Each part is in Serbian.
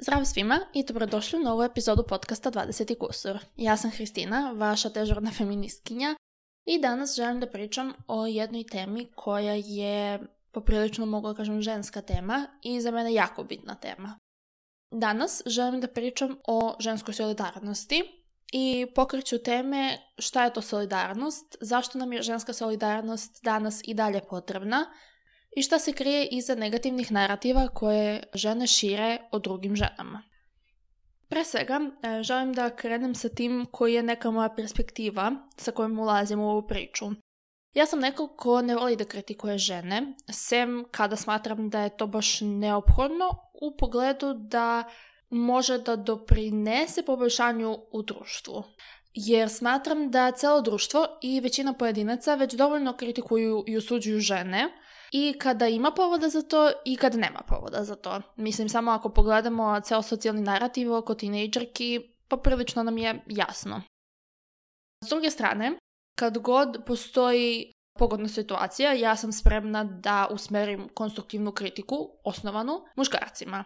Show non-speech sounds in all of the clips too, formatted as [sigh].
Zdrav svima i dobrodošli u novu epizodu podcasta 20. kusur. Ja sam Hristina, vaša dežurna feministkinja i danas želim da pričam o jednoj temi koja je poprilično mogla kažem ženska tema i za mene jako bitna tema. Danas želim da pričam o ženskoj solidarnosti i pokriću teme šta je to solidarnost, zašto nam je ženska solidarnost danas i dalje potrebna, i šta se krije iza negativnih narativa koje žene šire o drugim ženama. Pre svega, e, želim da krenem sa tim koji je neka moja perspektiva sa kojom ulazim u ovu priču. Ja sam neko ko ne voli da kritikuje žene, sem kada smatram da je to baš neophodno u pogledu da može da doprinese poboljšanju u društvu. Jer smatram da celo društvo i većina pojedinaca već dovoljno kritikuju i osuđuju žene, i kada ima povoda za to i kad nema povoda za to. Mislim, samo ako pogledamo ceo socijalni narativ oko tinejdžerki, poprilično nam je jasno. S druge strane, kad god postoji pogodna situacija, ja sam spremna da usmerim konstruktivnu kritiku, osnovanu, muškarcima.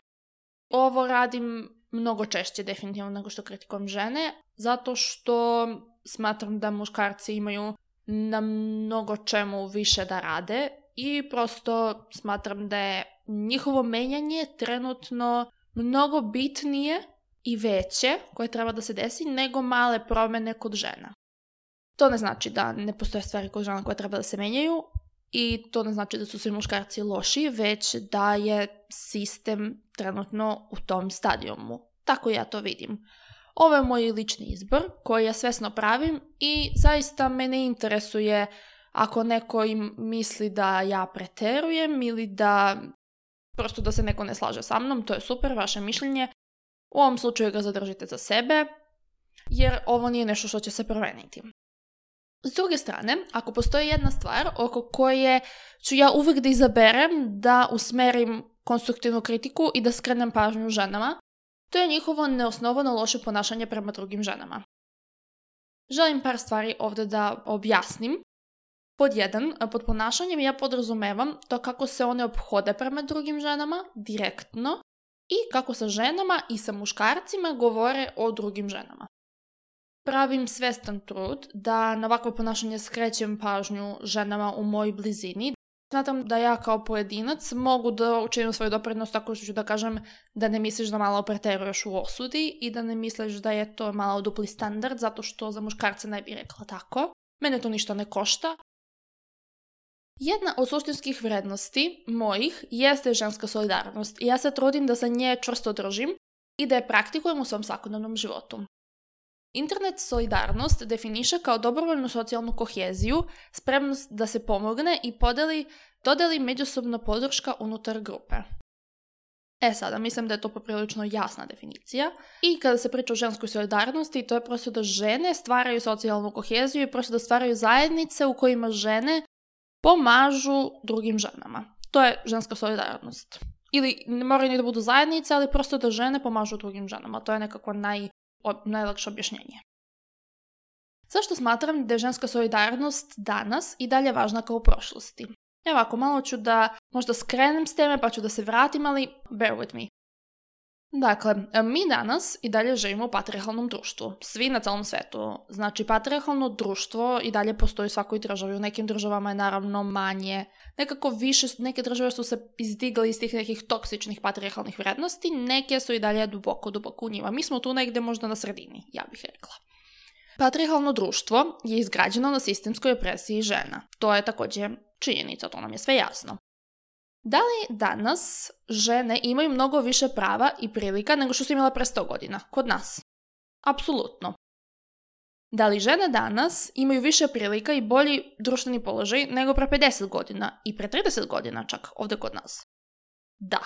Ovo radim mnogo češće definitivno nego što kritikujem žene, zato što smatram da muškarci imaju na mnogo čemu više da rade i prosto smatram da je njihovo menjanje trenutno mnogo bitnije i veće koje treba da se desi nego male promjene kod žena. To ne znači da ne postoje stvari kod žena koje treba da se menjaju i to ne znači da su svi muškarci loši, već da je sistem trenutno u tom stadijumu. Tako ja to vidim. Ovo je moj lični izbor koji ja svesno pravim i zaista me ne interesuje ako neko im misli da ja preterujem ili da prosto da se neko ne slaže sa mnom, to je super, vaše mišljenje. U ovom slučaju ga zadržite za sebe, jer ovo nije nešto što će se promijeniti. S druge strane, ako postoji jedna stvar oko koje ću ja uvijek da izaberem da usmerim konstruktivnu kritiku i da skrenem pažnju ženama, to je njihovo neosnovano loše ponašanje prema drugim ženama. Želim par stvari ovdje da objasnim. Pod jedan, e, pod ponašanjem ja podrazumevam to kako se one obhode prema drugim ženama direktno i kako sa ženama i sa muškarcima govore o drugim ženama. Pravim svestan trud da na ovakvo ponašanje skrećem pažnju ženama u mojoj blizini. Smatram da ja kao pojedinac mogu da učinim svoju doprednost tako što ću da kažem da ne misliš da malo preteruješ u osudi i da ne misliš da je to malo dupli standard zato što za muškarca ne bi rekla tako. Mene to ništa ne košta, jedna od suštinskih vrednosti mojih jeste ženska solidarnost i ja se trudim da se nje čvrsto držim i da je praktikujem u svom svakodnevnom životu. Internet solidarnost definiše kao dobrovoljnu socijalnu koheziju, spremnost da se pomogne i podeli, dodeli međusobna podrška unutar grupe. E sada, mislim da je to poprilično jasna definicija. I kada se priča o ženskoj solidarnosti, to je prosto da žene stvaraju socijalnu koheziju i prosto da stvaraju zajednice u kojima žene pomažu drugim ženama. To je ženska solidarnost. Ili ne moraju ni da budu zajednice, ali prosto da žene pomažu drugim ženama. To je nekako naj, najlakše objašnjenje. Zašto smatram da je ženska solidarnost danas i dalje važna kao u prošlosti? Evo ovako, malo ću da možda skrenem s teme pa ću da se vratim, ali bear with me. Dakle, mi danas i dalje živimo u patriarhalnom društvu. Svi na celom svetu. Znači, patriarhalno društvo i dalje postoji u svakoj državi. U nekim državama je naravno manje. Nekako više, neke države su se izdigle iz tih nekih toksičnih patriarhalnih vrednosti, neke su i dalje duboko, duboko u njima. Mi smo tu negde možda na sredini, ja bih rekla. Patriarhalno društvo je izgrađeno na sistemskoj opresiji žena. To je također činjenica, to nam je sve jasno. Da li danas žene imaju mnogo više prava i prilika nego što su imala pre 100 godina kod nas? Apsolutno. Da li žene danas imaju više prilika i bolji društveni položaj nego pre 50 godina i pre 30 godina čak ovdje kod nas? Da.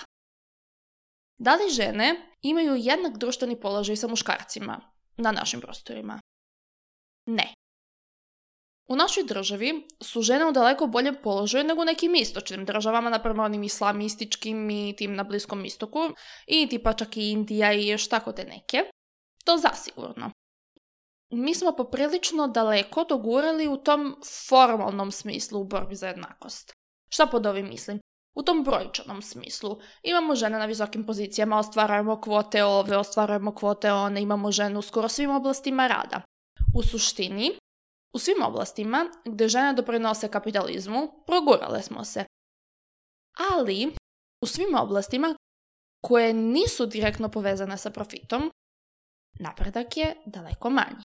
Da li žene imaju jednak društveni položaj sa muškarcima na našim prostorima? Ne. U našoj državi su žene u daleko boljem položaju nego u nekim istočnim državama, naprema onim islamističkim i tim na Bliskom istoku, i tipa čak i Indija i još tako te neke. To zasigurno. Mi smo poprilično daleko dogurali u tom formalnom smislu u borbi za jednakost. Šta pod ovim mislim? U tom brojčanom smislu. Imamo žene na visokim pozicijama, ostvarujemo kvote ove, ostvarujemo kvote one, imamo ženu u skoro svim oblastima rada. U suštini, u svim oblastima gdje žene doprinose kapitalizmu, progurale smo se. Ali, u svim oblastima koje nisu direktno povezane sa profitom, napredak je daleko manji.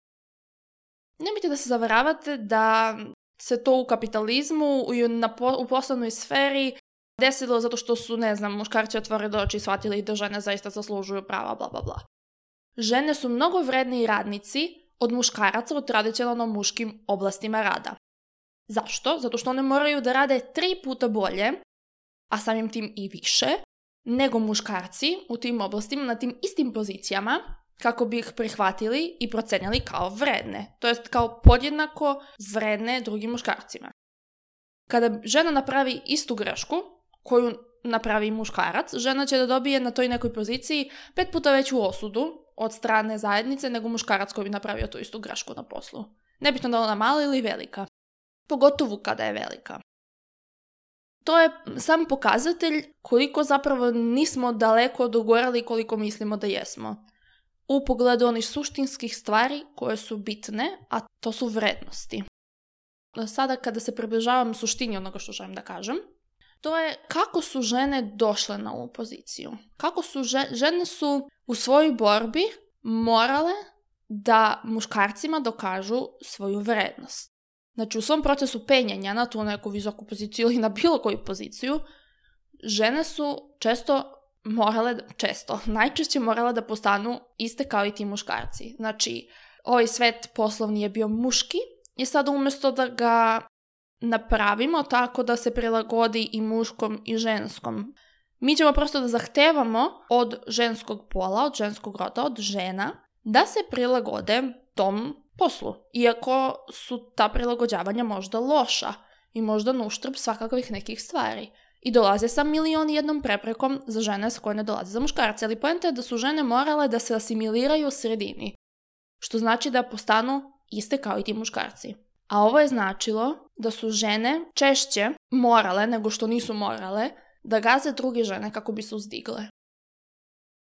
Nemojte da se zavaravate da se to u kapitalizmu i u poslovnoj sferi desilo zato što su, ne znam, muškarci otvorili oči i shvatili da žene zaista zaslužuju prava, bla, bla, bla. Žene su mnogo vredni radnici od muškaraca u tradicionalno muškim oblastima rada. Zašto? Zato što one moraju da rade tri puta bolje, a samim tim i više, nego muškarci u tim oblastima na tim istim pozicijama kako bi ih prihvatili i procenjali kao vredne, to jest kao podjednako vredne drugim muškarcima. Kada žena napravi istu grešku, koju napravi muškarac, žena će da dobije na toj nekoj poziciji pet puta veću osudu od strane zajednice nego muškarac koji bi napravio tu istu grašku na poslu. Nebitno da ona mala ili velika. Pogotovo kada je velika. To je sam pokazatelj koliko zapravo nismo daleko dogorali koliko mislimo da jesmo. U pogledu onih suštinskih stvari koje su bitne, a to su vrednosti. Sada kada se približavam suštini onoga što želim da kažem, to je kako su žene došle na ovu poziciju. Kako su žene, su u svojoj borbi morale da muškarcima dokažu svoju vrednost. Znači u svom procesu penjanja na tu neku visoku poziciju ili na bilo koju poziciju, žene su često morale, često, [laughs] najčešće morale da postanu iste kao i ti muškarci. Znači, ovaj svet poslovni je bio muški i sad umjesto da ga napravimo tako da se prilagodi i muškom i ženskom. Mi ćemo prosto da zahtevamo od ženskog pola, od ženskog roda, od žena, da se prilagode tom poslu. Iako su ta prilagođavanja možda loša i možda nuštrb svakakvih nekih stvari. I dolaze sa milion jednom preprekom za žene s koje ne dolaze za muškarce. Ali pojenta je da su žene morale da se asimiliraju u sredini. Što znači da postanu iste kao i ti muškarci. A ovo je značilo da su žene češće morale nego što nisu morale da gaze druge žene kako bi se uzdigle.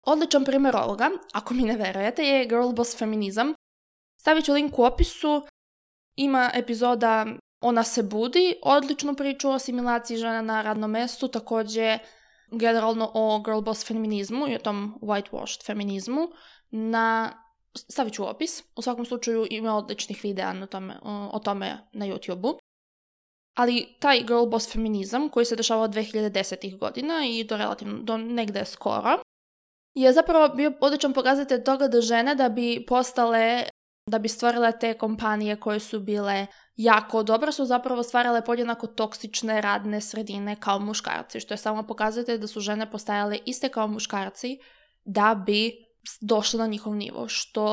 Odličan primjer ovoga, ako mi ne verujete, je Girl Feminizam. Stavit ću link u opisu. Ima epizoda Ona se budi, odličnu priču o asimilaciji žena na radnom mestu, također generalno o girl feminizmu i o tom whitewashed feminizmu na stavit ću opis. U svakom slučaju ima odličnih videa na tome, o tome na youtube Ali taj girl boss feminizam koji se dešava 2010. godina i to relativno do negde skoro je zapravo bio odličan pokazatelj toga da žene da bi postale, da bi stvorile te kompanije koje su bile jako dobro su zapravo stvarale podjednako toksične radne sredine kao muškarci, što je samo pokazatelj da su žene postajale iste kao muškarci da bi došla na njihov nivo, što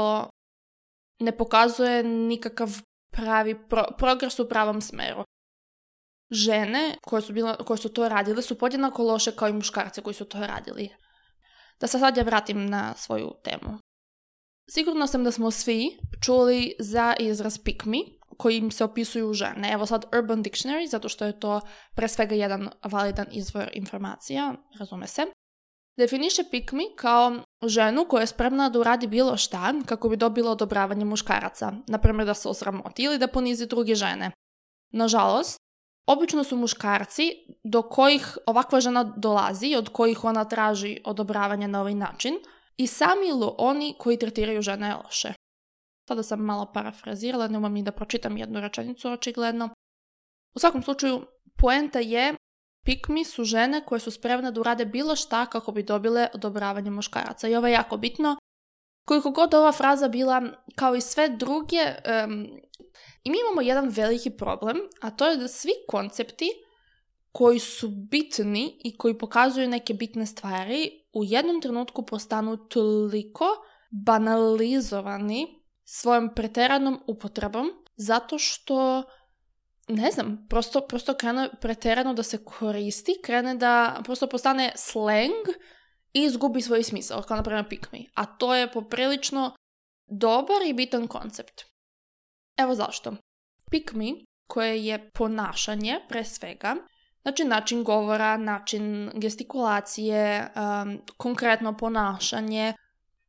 ne pokazuje nikakav pravi progres u pravom smeru. Žene koje su, bila, koje su to radile su podjednako loše kao i muškarci koji su to radili. Da se sad ja vratim na svoju temu. Sigurno sam da smo svi čuli za izraz pick me, kojim se opisuju žene. Evo sad Urban Dictionary, zato što je to pre svega jedan validan izvor informacija, razume se definiše pikmi kao ženu koja je spremna da uradi bilo šta kako bi dobila odobravanje muškaraca, na da se osramoti ili da ponizi druge žene. Nažalost, obično su muškarci do kojih ovakva žena dolazi, od kojih ona traži odobravanje na ovaj način, i sami ili oni koji tretiraju žene loše. Sada sam malo parafrazirala, ne umam ni da pročitam jednu rečenicu očigledno. U svakom slučaju, poenta je Pikmi su žene koje su spremne da urade bilo šta kako bi dobile odobravanje muškaraca. I ovo je jako bitno. Koliko god ova fraza bila, kao i sve druge, i mi imamo jedan veliki problem, a to je da svi koncepti koji su bitni i koji pokazuju neke bitne stvari, u jednom trenutku postanu toliko banalizovani svojom preteranom upotrebom, zato što ne znam, prosto, prosto krene preterano da se koristi, krene da prosto postane slang i izgubi svoj smisao, kao naprimjer pick me. A to je poprilično dobar i bitan koncept. Evo zašto. Pick me, koje je ponašanje, pre svega, znači način govora, način gestikulacije, um, konkretno ponašanje,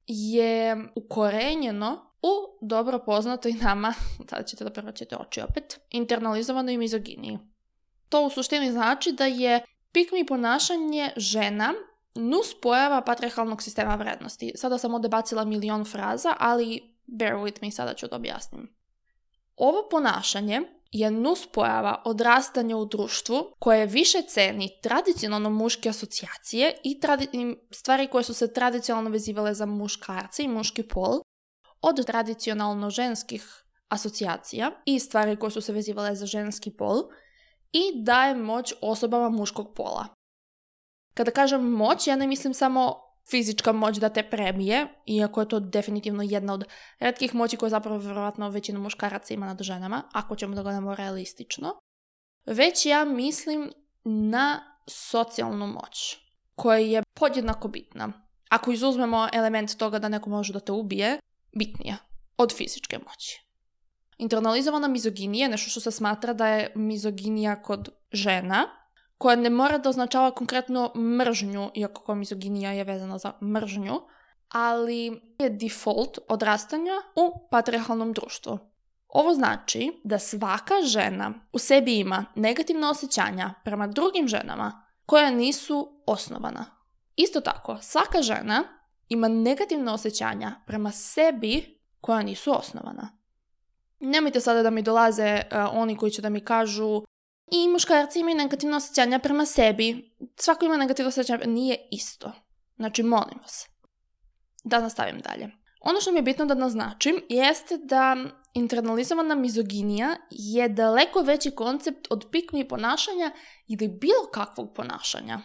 je ukorenjeno u dobro poznatoj nama, [laughs] sad ćete da oči opet, internalizovanoj mizoginiji. To u suštini znači da je pikmi ponašanje žena nus pojava sistema vrednosti. Sada sam odebacila milion fraza, ali bear with me, sada ću da objasnim. Ovo ponašanje je nuspojava odrastanja u društvu koje više ceni tradicionalno muške asocijacije i stvari koje su se tradicionalno vezivale za muškarce i muški pol, od tradicionalno ženskih asocijacija i stvari koje su se vezivale za ženski pol i daje moć osobama muškog pola. Kada kažem moć, ja ne mislim samo fizička moć da te premije, iako je to definitivno jedna od redkih moći koje zapravo vjerojatno većinu muškaraca ima nad ženama, ako ćemo da gledamo realistično, već ja mislim na socijalnu moć, koja je podjednako bitna. Ako izuzmemo element toga da neko može da te ubije, bitnija od fizičke moći. Internalizovana mizoginija je nešto što se smatra da je mizoginija kod žena, koja ne mora da označava konkretno mržnju, iako mizoginija je vezana za mržnju, ali je default odrastanja u patriarchalnom društvu. Ovo znači da svaka žena u sebi ima negativne osjećanja prema drugim ženama koja nisu osnovana. Isto tako, svaka žena ima negativna osjećanja prema sebi koja nisu osnovana. Nemojte sada da mi dolaze e, oni koji će da mi kažu i muškarci imaju negativna osjećanja prema sebi. Svako ima negativno osjećanja, nije isto. Znači, molim vas. Da nastavim dalje. Ono što mi je bitno da naznačim jeste da internalizovana mizoginija je daleko veći koncept od pikmi ponašanja ili bilo kakvog ponašanja.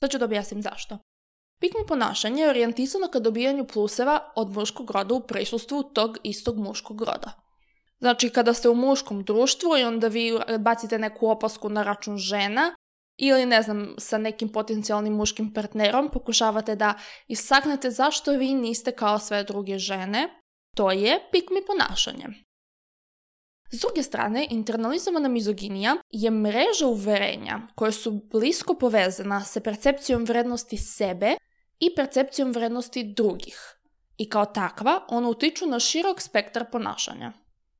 Sad ću da objasnim zašto. Pikmi ponašanje je orijentisano ka dobijanju pluseva od muškog roda u prisustvu tog istog muškog roda. Znači, kada ste u muškom društvu i onda vi bacite neku opasku na račun žena, ili ne znam, sa nekim potencijalnim muškim partnerom pokušavate da isaknete zašto vi niste kao sve druge žene, to je pikmi ponašanje. S druge strane, internalizovana mizoginija je mreža uverenja koja su blisko povezana sa percepcijom vrednosti sebe i percepcijom vrednosti drugih. I kao takva, ona utiču na širok spektar ponašanja.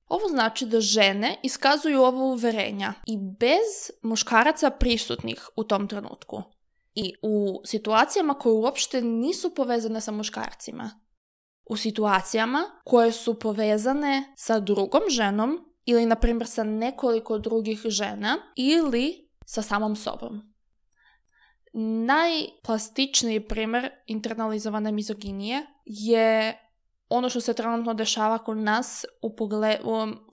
Ovo znači da žene iskazuju ovo uverenja i bez muškaraca prisutnih u tom trenutku. I u situacijama koje uopšte nisu povezane sa muškarcima. U situacijama koje su povezane sa drugom ženom ili, na primjer, sa nekoliko drugih žena ili sa samom sobom. Najplastičniji primjer internalizovane mizoginije je ono što se trenutno dešava kod nas u pogledu,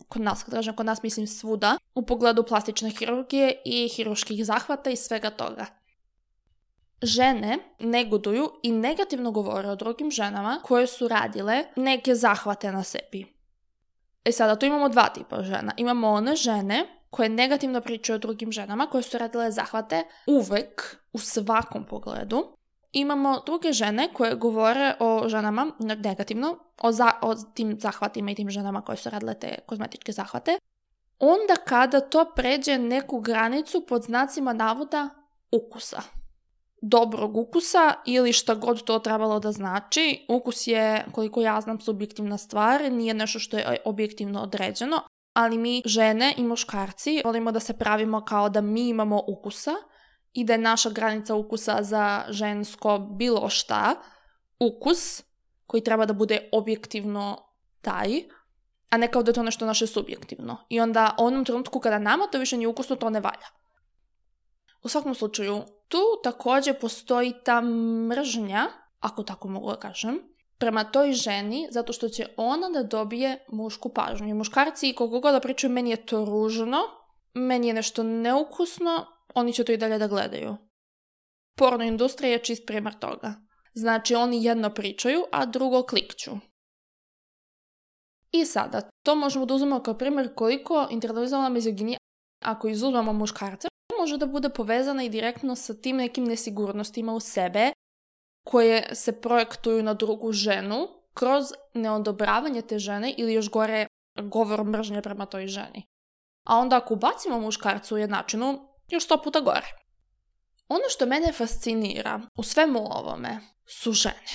kod nas, kod nas mislim svuda, u pogledu plastične hirurgije i hiruških zahvata i svega toga. Žene negoduju i negativno govore o drugim ženama koje su radile neke zahvate na sebi. E sada, tu imamo dva tipa žena. Imamo one žene koje negativno pričaju o drugim ženama koje su radile zahvate uvek u svakom pogledu. Imamo druge žene koje govore o ženama negativno, o, za, o tim zahvatima i tim ženama koje su radile te kozmetičke zahvate. Onda kada to pređe neku granicu pod znacima navoda ukusa dobrog ukusa ili šta god to trebalo da znači. Ukus je, koliko ja znam, subjektivna stvar, nije nešto što je objektivno određeno, ali mi žene i muškarci volimo da se pravimo kao da mi imamo ukusa i da je naša granica ukusa za žensko bilo šta, ukus koji treba da bude objektivno taj, a ne kao da je to nešto naše subjektivno. I onda u onom trenutku kada nama to više nije ukusno, to ne valja. U svakom slučaju, tu također postoji ta mržnja, ako tako mogu da kažem, prema toj ženi zato što će ona da dobije mušku pažnju. I muškarci, koliko god da pričaju, meni je to ružno, meni je nešto neukusno, oni će to i dalje da gledaju. Porno industrija je čist primar toga. Znači, oni jedno pričaju, a drugo klikću. I sada, to možemo da uzmemo kao primjer koliko internalizovana mizoginija, ako izuzmemo muškarce, može da bude povezana i direktno sa tim nekim nesigurnostima u sebe koje se projektuju na drugu ženu kroz neodobravanje te žene ili još gore govor mržnje prema toj ženi. A onda ako ubacimo muškarcu u jednačinu, još sto puta gore. Ono što mene fascinira u svemu ovome su žene.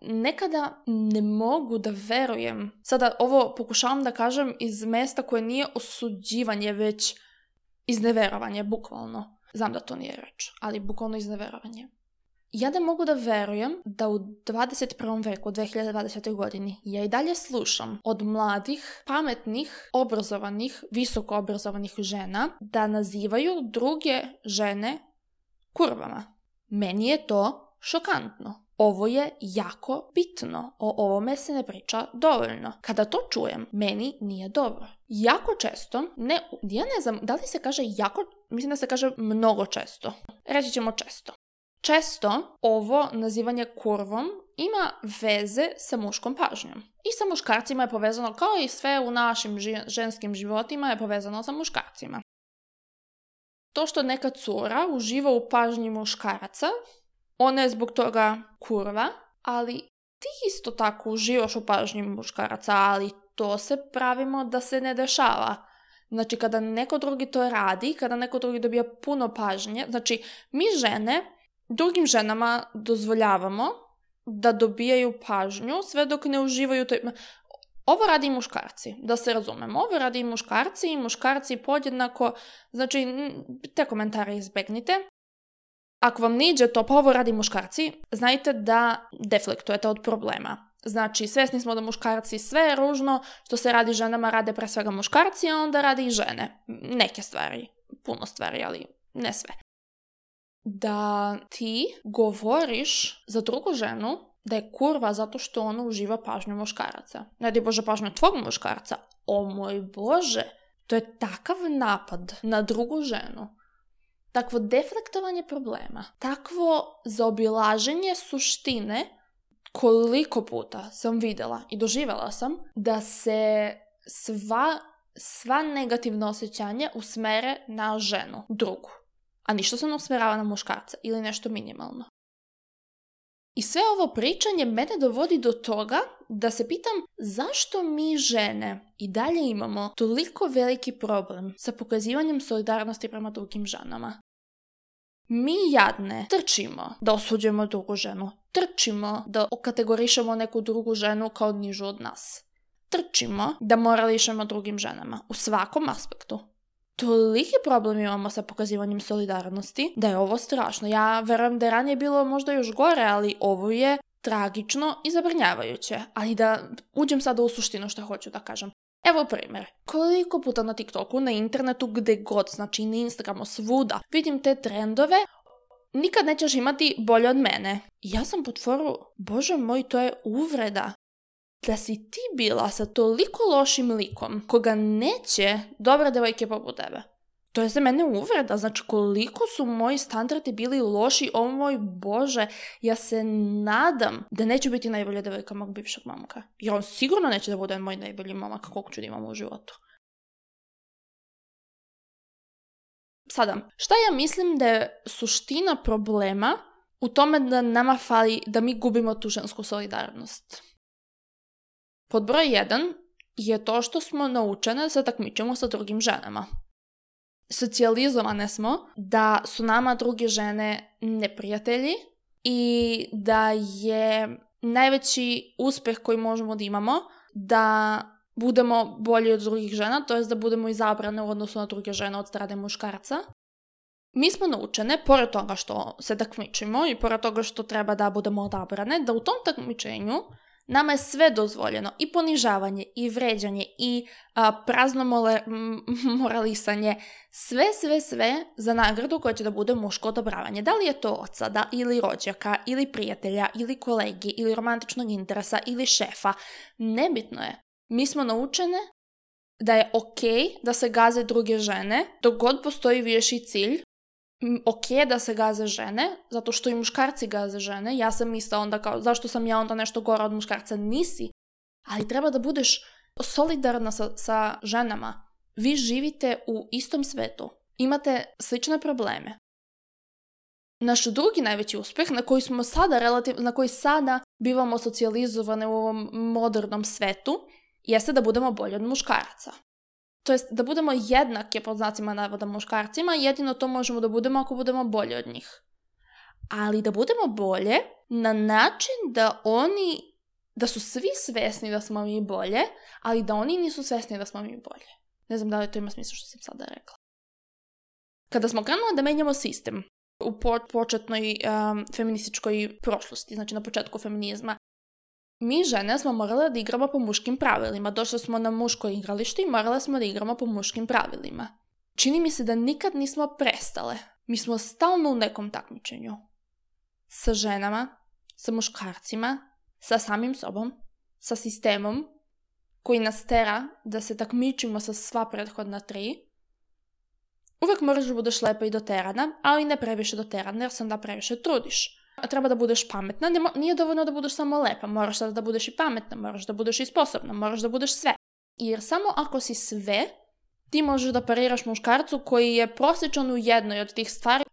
Nekada ne mogu da verujem, sada ovo pokušavam da kažem iz mesta koje nije osuđivanje, već izneverovanje, bukvalno. Znam da to nije reč, ali bukvalno izneverovanje. Ja ne mogu da verujem da u 21. veku, 2020. godini, ja i dalje slušam od mladih, pametnih, obrazovanih, visoko obrazovanih žena da nazivaju druge žene kurvama. Meni je to šokantno. Ovo je jako bitno, o ovome se ne priča dovoljno. Kada to čujem, meni nije dobro. Jako često, ne, ja ne znam, da li se kaže jako, mislim da se kaže mnogo često. Reći ćemo često. Često ovo nazivanje kurvom ima veze sa muškom pažnjom. I sa muškarcima je povezano, kao i sve u našim ženskim životima je povezano sa muškarcima. To što neka cura uživa u pažnji muškaraca, ona je zbog toga kurva, ali ti isto tako uživaš u pažnji muškaraca, ali to se pravimo da se ne dešava. Znači, kada neko drugi to radi, kada neko drugi dobija puno pažnje, znači, mi žene drugim ženama dozvoljavamo da dobijaju pažnju sve dok ne uživaju toj... Ovo radi i muškarci, da se razumemo. Ovo radi i muškarci i muškarci podjednako, znači, te komentare izbegnite. Ako vam niđe to, pa ovo radi muškarci, znajte da deflektujete od problema. Znači, svjesni smo da muškarci sve je ružno, što se radi ženama rade pre svega muškarci, a onda radi i žene. Neke stvari, puno stvari, ali ne sve da ti govoriš za drugu ženu da je kurva zato što ona uživa pažnju moškaraca. Ne di bože pažnju tvog muškarca. O moj bože, to je takav napad na drugu ženu. Takvo deflektovanje problema, takvo zaobilaženje suštine koliko puta sam vidjela i doživjela sam da se sva, sva negativna osjećanja usmere na ženu, drugu a ništa se ne usmjerava na muškarca ili nešto minimalno. I sve ovo pričanje mene dovodi do toga da se pitam zašto mi žene i dalje imamo toliko veliki problem sa pokazivanjem solidarnosti prema drugim ženama. Mi jadne trčimo da osuđujemo drugu ženu, trčimo da okategorišemo neku drugu ženu kao nižu od nas. Trčimo da morališemo drugim ženama u svakom aspektu toliki problem imamo sa pokazivanjem solidarnosti da je ovo strašno. Ja verujem da je ranije bilo možda još gore, ali ovo je tragično i zabrinjavajuće. Ali da uđem sada u suštinu što hoću da kažem. Evo primjer. Koliko puta na TikToku, na internetu, gdje god, znači na Instagramu, svuda, vidim te trendove, nikad nećeš imati bolje od mene. Ja sam potvoru, bože moj, to je uvreda da si ti bila sa toliko lošim likom koga neće dobra devojke poput tebe. To je za mene uvreda, znači koliko su moji standardi bili loši, o moj bože, ja se nadam da neću biti najbolja devojka mog bivšeg momka. Jer on sigurno neće da bude moj najbolji momak koliko ću da imam u životu. Sada, šta ja mislim da je suština problema u tome da nama fali, da mi gubimo tu žensku solidarnost? Pod broj 1 je to što smo naučene se takmičemo sa drugim ženama. Socijalizovane smo da su nama druge žene neprijatelji i da je najveći uspeh koji možemo da imamo da budemo bolji od drugih žena, to jest da budemo izabrane u odnosu na druge žene od strane muškarca. Mi smo naučene, pored toga što se takmičimo i pored toga što treba da budemo odabrane, da u tom takmičenju Nama je sve dozvoljeno, i ponižavanje, i vređanje, i a, prazno [laughs] moralisanje, sve, sve, sve za nagradu koja će da bude muško odobravanje. Da li je to oca, da, ili rođaka, ili prijatelja, ili kolegi, ili romantičnog interesa, ili šefa, nebitno je. Mi smo naučene da je ok da se gaze druge žene, dok god postoji vješi cilj ok da se gaze žene, zato što i muškarci gaze žene. Ja sam mislila onda kao, zašto sam ja onda nešto gora od muškarca? Nisi. Ali treba da budeš solidarna sa, sa ženama. Vi živite u istom svetu. Imate slične probleme. Naš drugi najveći uspjeh na koji smo sada relativ, na koji sada bivamo socijalizovane u ovom modernom svetu jeste da budemo bolji od muškaraca to jest da budemo jednake pod znacima navoda muškarcima, jedino to možemo da budemo ako budemo bolje od njih. Ali da budemo bolje na način da oni, da su svi svesni da smo mi bolje, ali da oni nisu svesni da smo mi bolje. Ne znam da li to ima smisla što sam sada rekla. Kada smo krenuli da menjamo sistem u početnoj feminističkoj prošlosti, znači na početku feminizma, mi žene smo morale da igramo po muškim pravilima. Došli smo na muško igralište i morale smo da igramo po muškim pravilima. Čini mi se da nikad nismo prestale. Mi smo stalno u nekom takmičenju. Sa ženama, sa muškarcima, sa samim sobom, sa sistemom koji nas tera da se takmičimo sa sva prethodna tri. Uvijek moraš da budeš lepa i doterana, ali ne previše doterana jer se onda previše trudiš treba da budeš pametna, nije dovoljno da budeš samo lepa, moraš da budeš i pametna, moraš da budeš i sposobna, moraš da budeš sve. Jer samo ako si sve, ti možeš da pariraš muškarcu koji je prosječan u jednoj od tih stvari.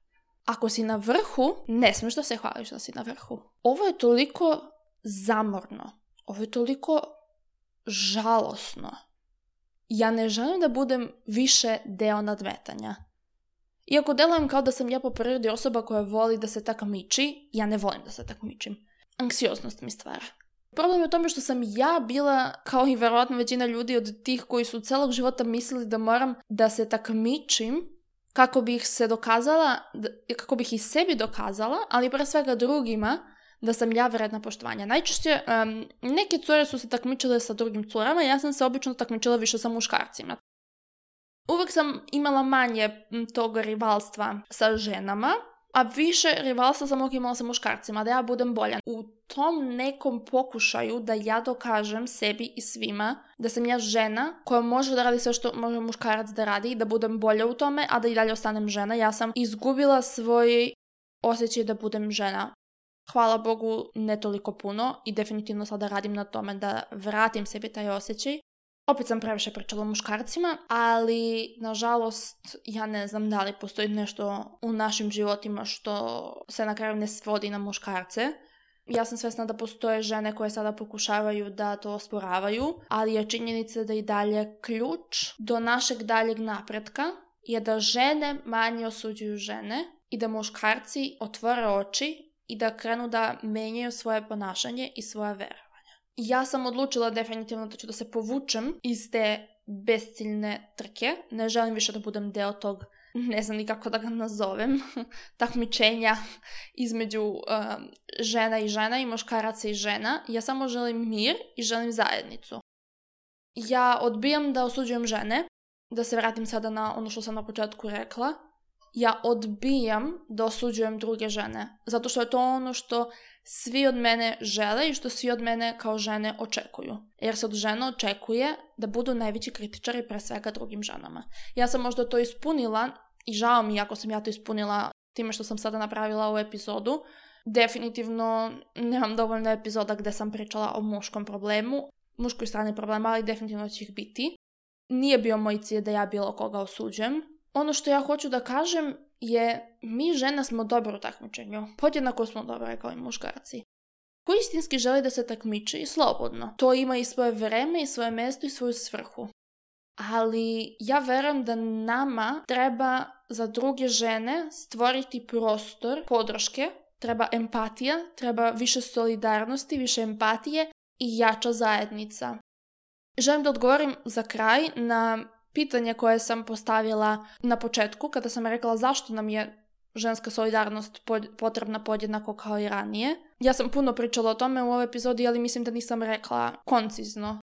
Ako si na vrhu, ne smiješ da se hvališ da si na vrhu. Ovo je toliko zamorno. Ovo je toliko žalosno. Ja ne želim da budem više deo nadmetanja. Iako delujem kao da sam ja po prirodi osoba koja voli da se takmiči, ja ne volim da se takmičim. mičim. Anksioznost mi stvara. Problem je u tome što sam ja bila, kao i verovatno većina ljudi od tih koji su celog života mislili da moram da se takmičim kako bih se dokazala, kako bih i sebi dokazala, ali pre svega drugima, da sam ja vredna poštovanja. Najčešće neke cure su se takmičile sa drugim curama, ja sam se obično takmičila više sa muškarcima. Uvijek sam imala manje tog rivalstva sa ženama, a više rivalstva sam imala sa muškarcima, da ja budem bolja. U tom nekom pokušaju da ja dokažem sebi i svima da sam ja žena koja može da radi sve što može muškarac da radi i da budem bolja u tome, a da i dalje ostanem žena. Ja sam izgubila svoj osjećaj da budem žena. Hvala Bogu ne toliko puno i definitivno sada radim na tome da vratim sebi taj osjećaj, opet sam previše pričala o muškarcima, ali nažalost ja ne znam da li postoji nešto u našim životima što se na kraju ne svodi na muškarce. Ja sam svesna da postoje žene koje sada pokušavaju da to osporavaju, ali je činjenica da i dalje ključ do našeg daljeg napretka je da žene manje osuđuju žene i da muškarci otvore oči i da krenu da menjaju svoje ponašanje i svoja vera ja sam odlučila definitivno da ću da se povučem iz te besciljne trke. Ne želim više da budem deo tog, ne znam ni kako da ga nazovem, [laughs] takmičenja između um, žena i žena i muškaraca i žena. Ja samo želim mir i želim zajednicu. Ja odbijam da osuđujem žene, da se vratim sada na ono što sam na početku rekla. Ja odbijam da osuđujem druge žene, zato što je to ono što svi od mene žele i što svi od mene kao žene očekuju. Jer se od žena očekuje da budu najveći kritičari pre svega drugim ženama. Ja sam možda to ispunila i žao mi ako sam ja to ispunila time što sam sada napravila ovu epizodu. Definitivno nemam dovoljno epizoda gde sam pričala o muškom problemu, muškoj strani problema, ali definitivno će ih biti. Nije bio moj cilj da ja bilo koga osuđujem, ono što ja hoću da kažem je mi žena smo dobro u takmičenju. Podjednako smo dobre kao i muškarci. Ko istinski želi da se takmiče i slobodno. To ima i svoje vreme i svoje mesto i svoju svrhu. Ali ja verujem da nama treba za druge žene stvoriti prostor podrške, treba empatija, treba više solidarnosti, više empatije i jača zajednica. Želim da odgovorim za kraj na pitanje koje sam postavila na početku kada sam rekla zašto nam je ženska solidarnost potrebna podjednako kao i ranije. Ja sam puno pričala o tome u ovoj epizodi, ali mislim da nisam rekla koncizno.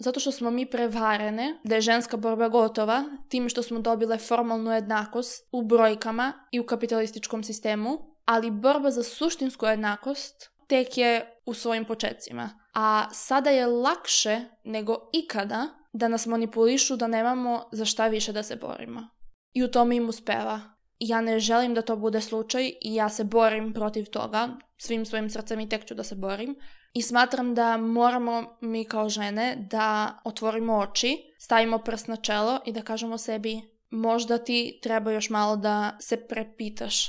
Zato što smo mi prevarene da je ženska borba gotova tim što smo dobile formalnu jednakost u brojkama i u kapitalističkom sistemu, ali borba za suštinsku jednakost tek je u svojim počecima. A sada je lakše nego ikada da nas manipulišu da nemamo za šta više da se borimo. I u tome im uspeva. Ja ne želim da to bude slučaj i ja se borim protiv toga, svim svojim srcem i tek ću da se borim. I smatram da moramo mi kao žene da otvorimo oči, stavimo prst na čelo i da kažemo sebi možda ti treba još malo da se prepitaš.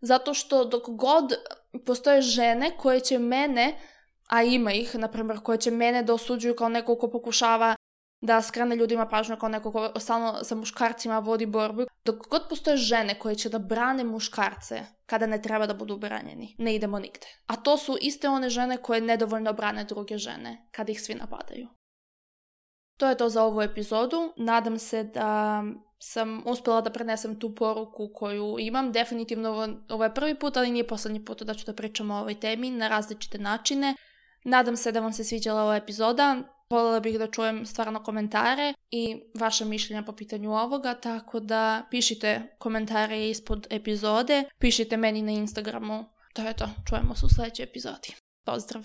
Zato što dok god postoje žene koje će mene, a ima ih, na primjer, koje će mene da osuđuju kao neko ko pokušava da skrene ljudima pažnju kao neko ko stalno sa muškarcima vodi borbu. Dok god postoje žene koje će da brane muškarce kada ne treba da budu branjeni, ne idemo nigde. A to su iste one žene koje nedovoljno brane druge žene kada ih svi napadaju. To je to za ovu epizodu. Nadam se da sam uspjela da prenesem tu poruku koju imam. Definitivno ovo, ovo je prvi put, ali nije posljednji put da ću da pričam o ovoj temi na različite načine. Nadam se da vam se sviđala ova epizoda. Voljela bih da čujem stvarno komentare i vaše mišljenja po pitanju ovoga, tako da pišite komentare ispod epizode, pišite meni na Instagramu. To je to, čujemo se u sljedećoj epizodi. Pozdrav!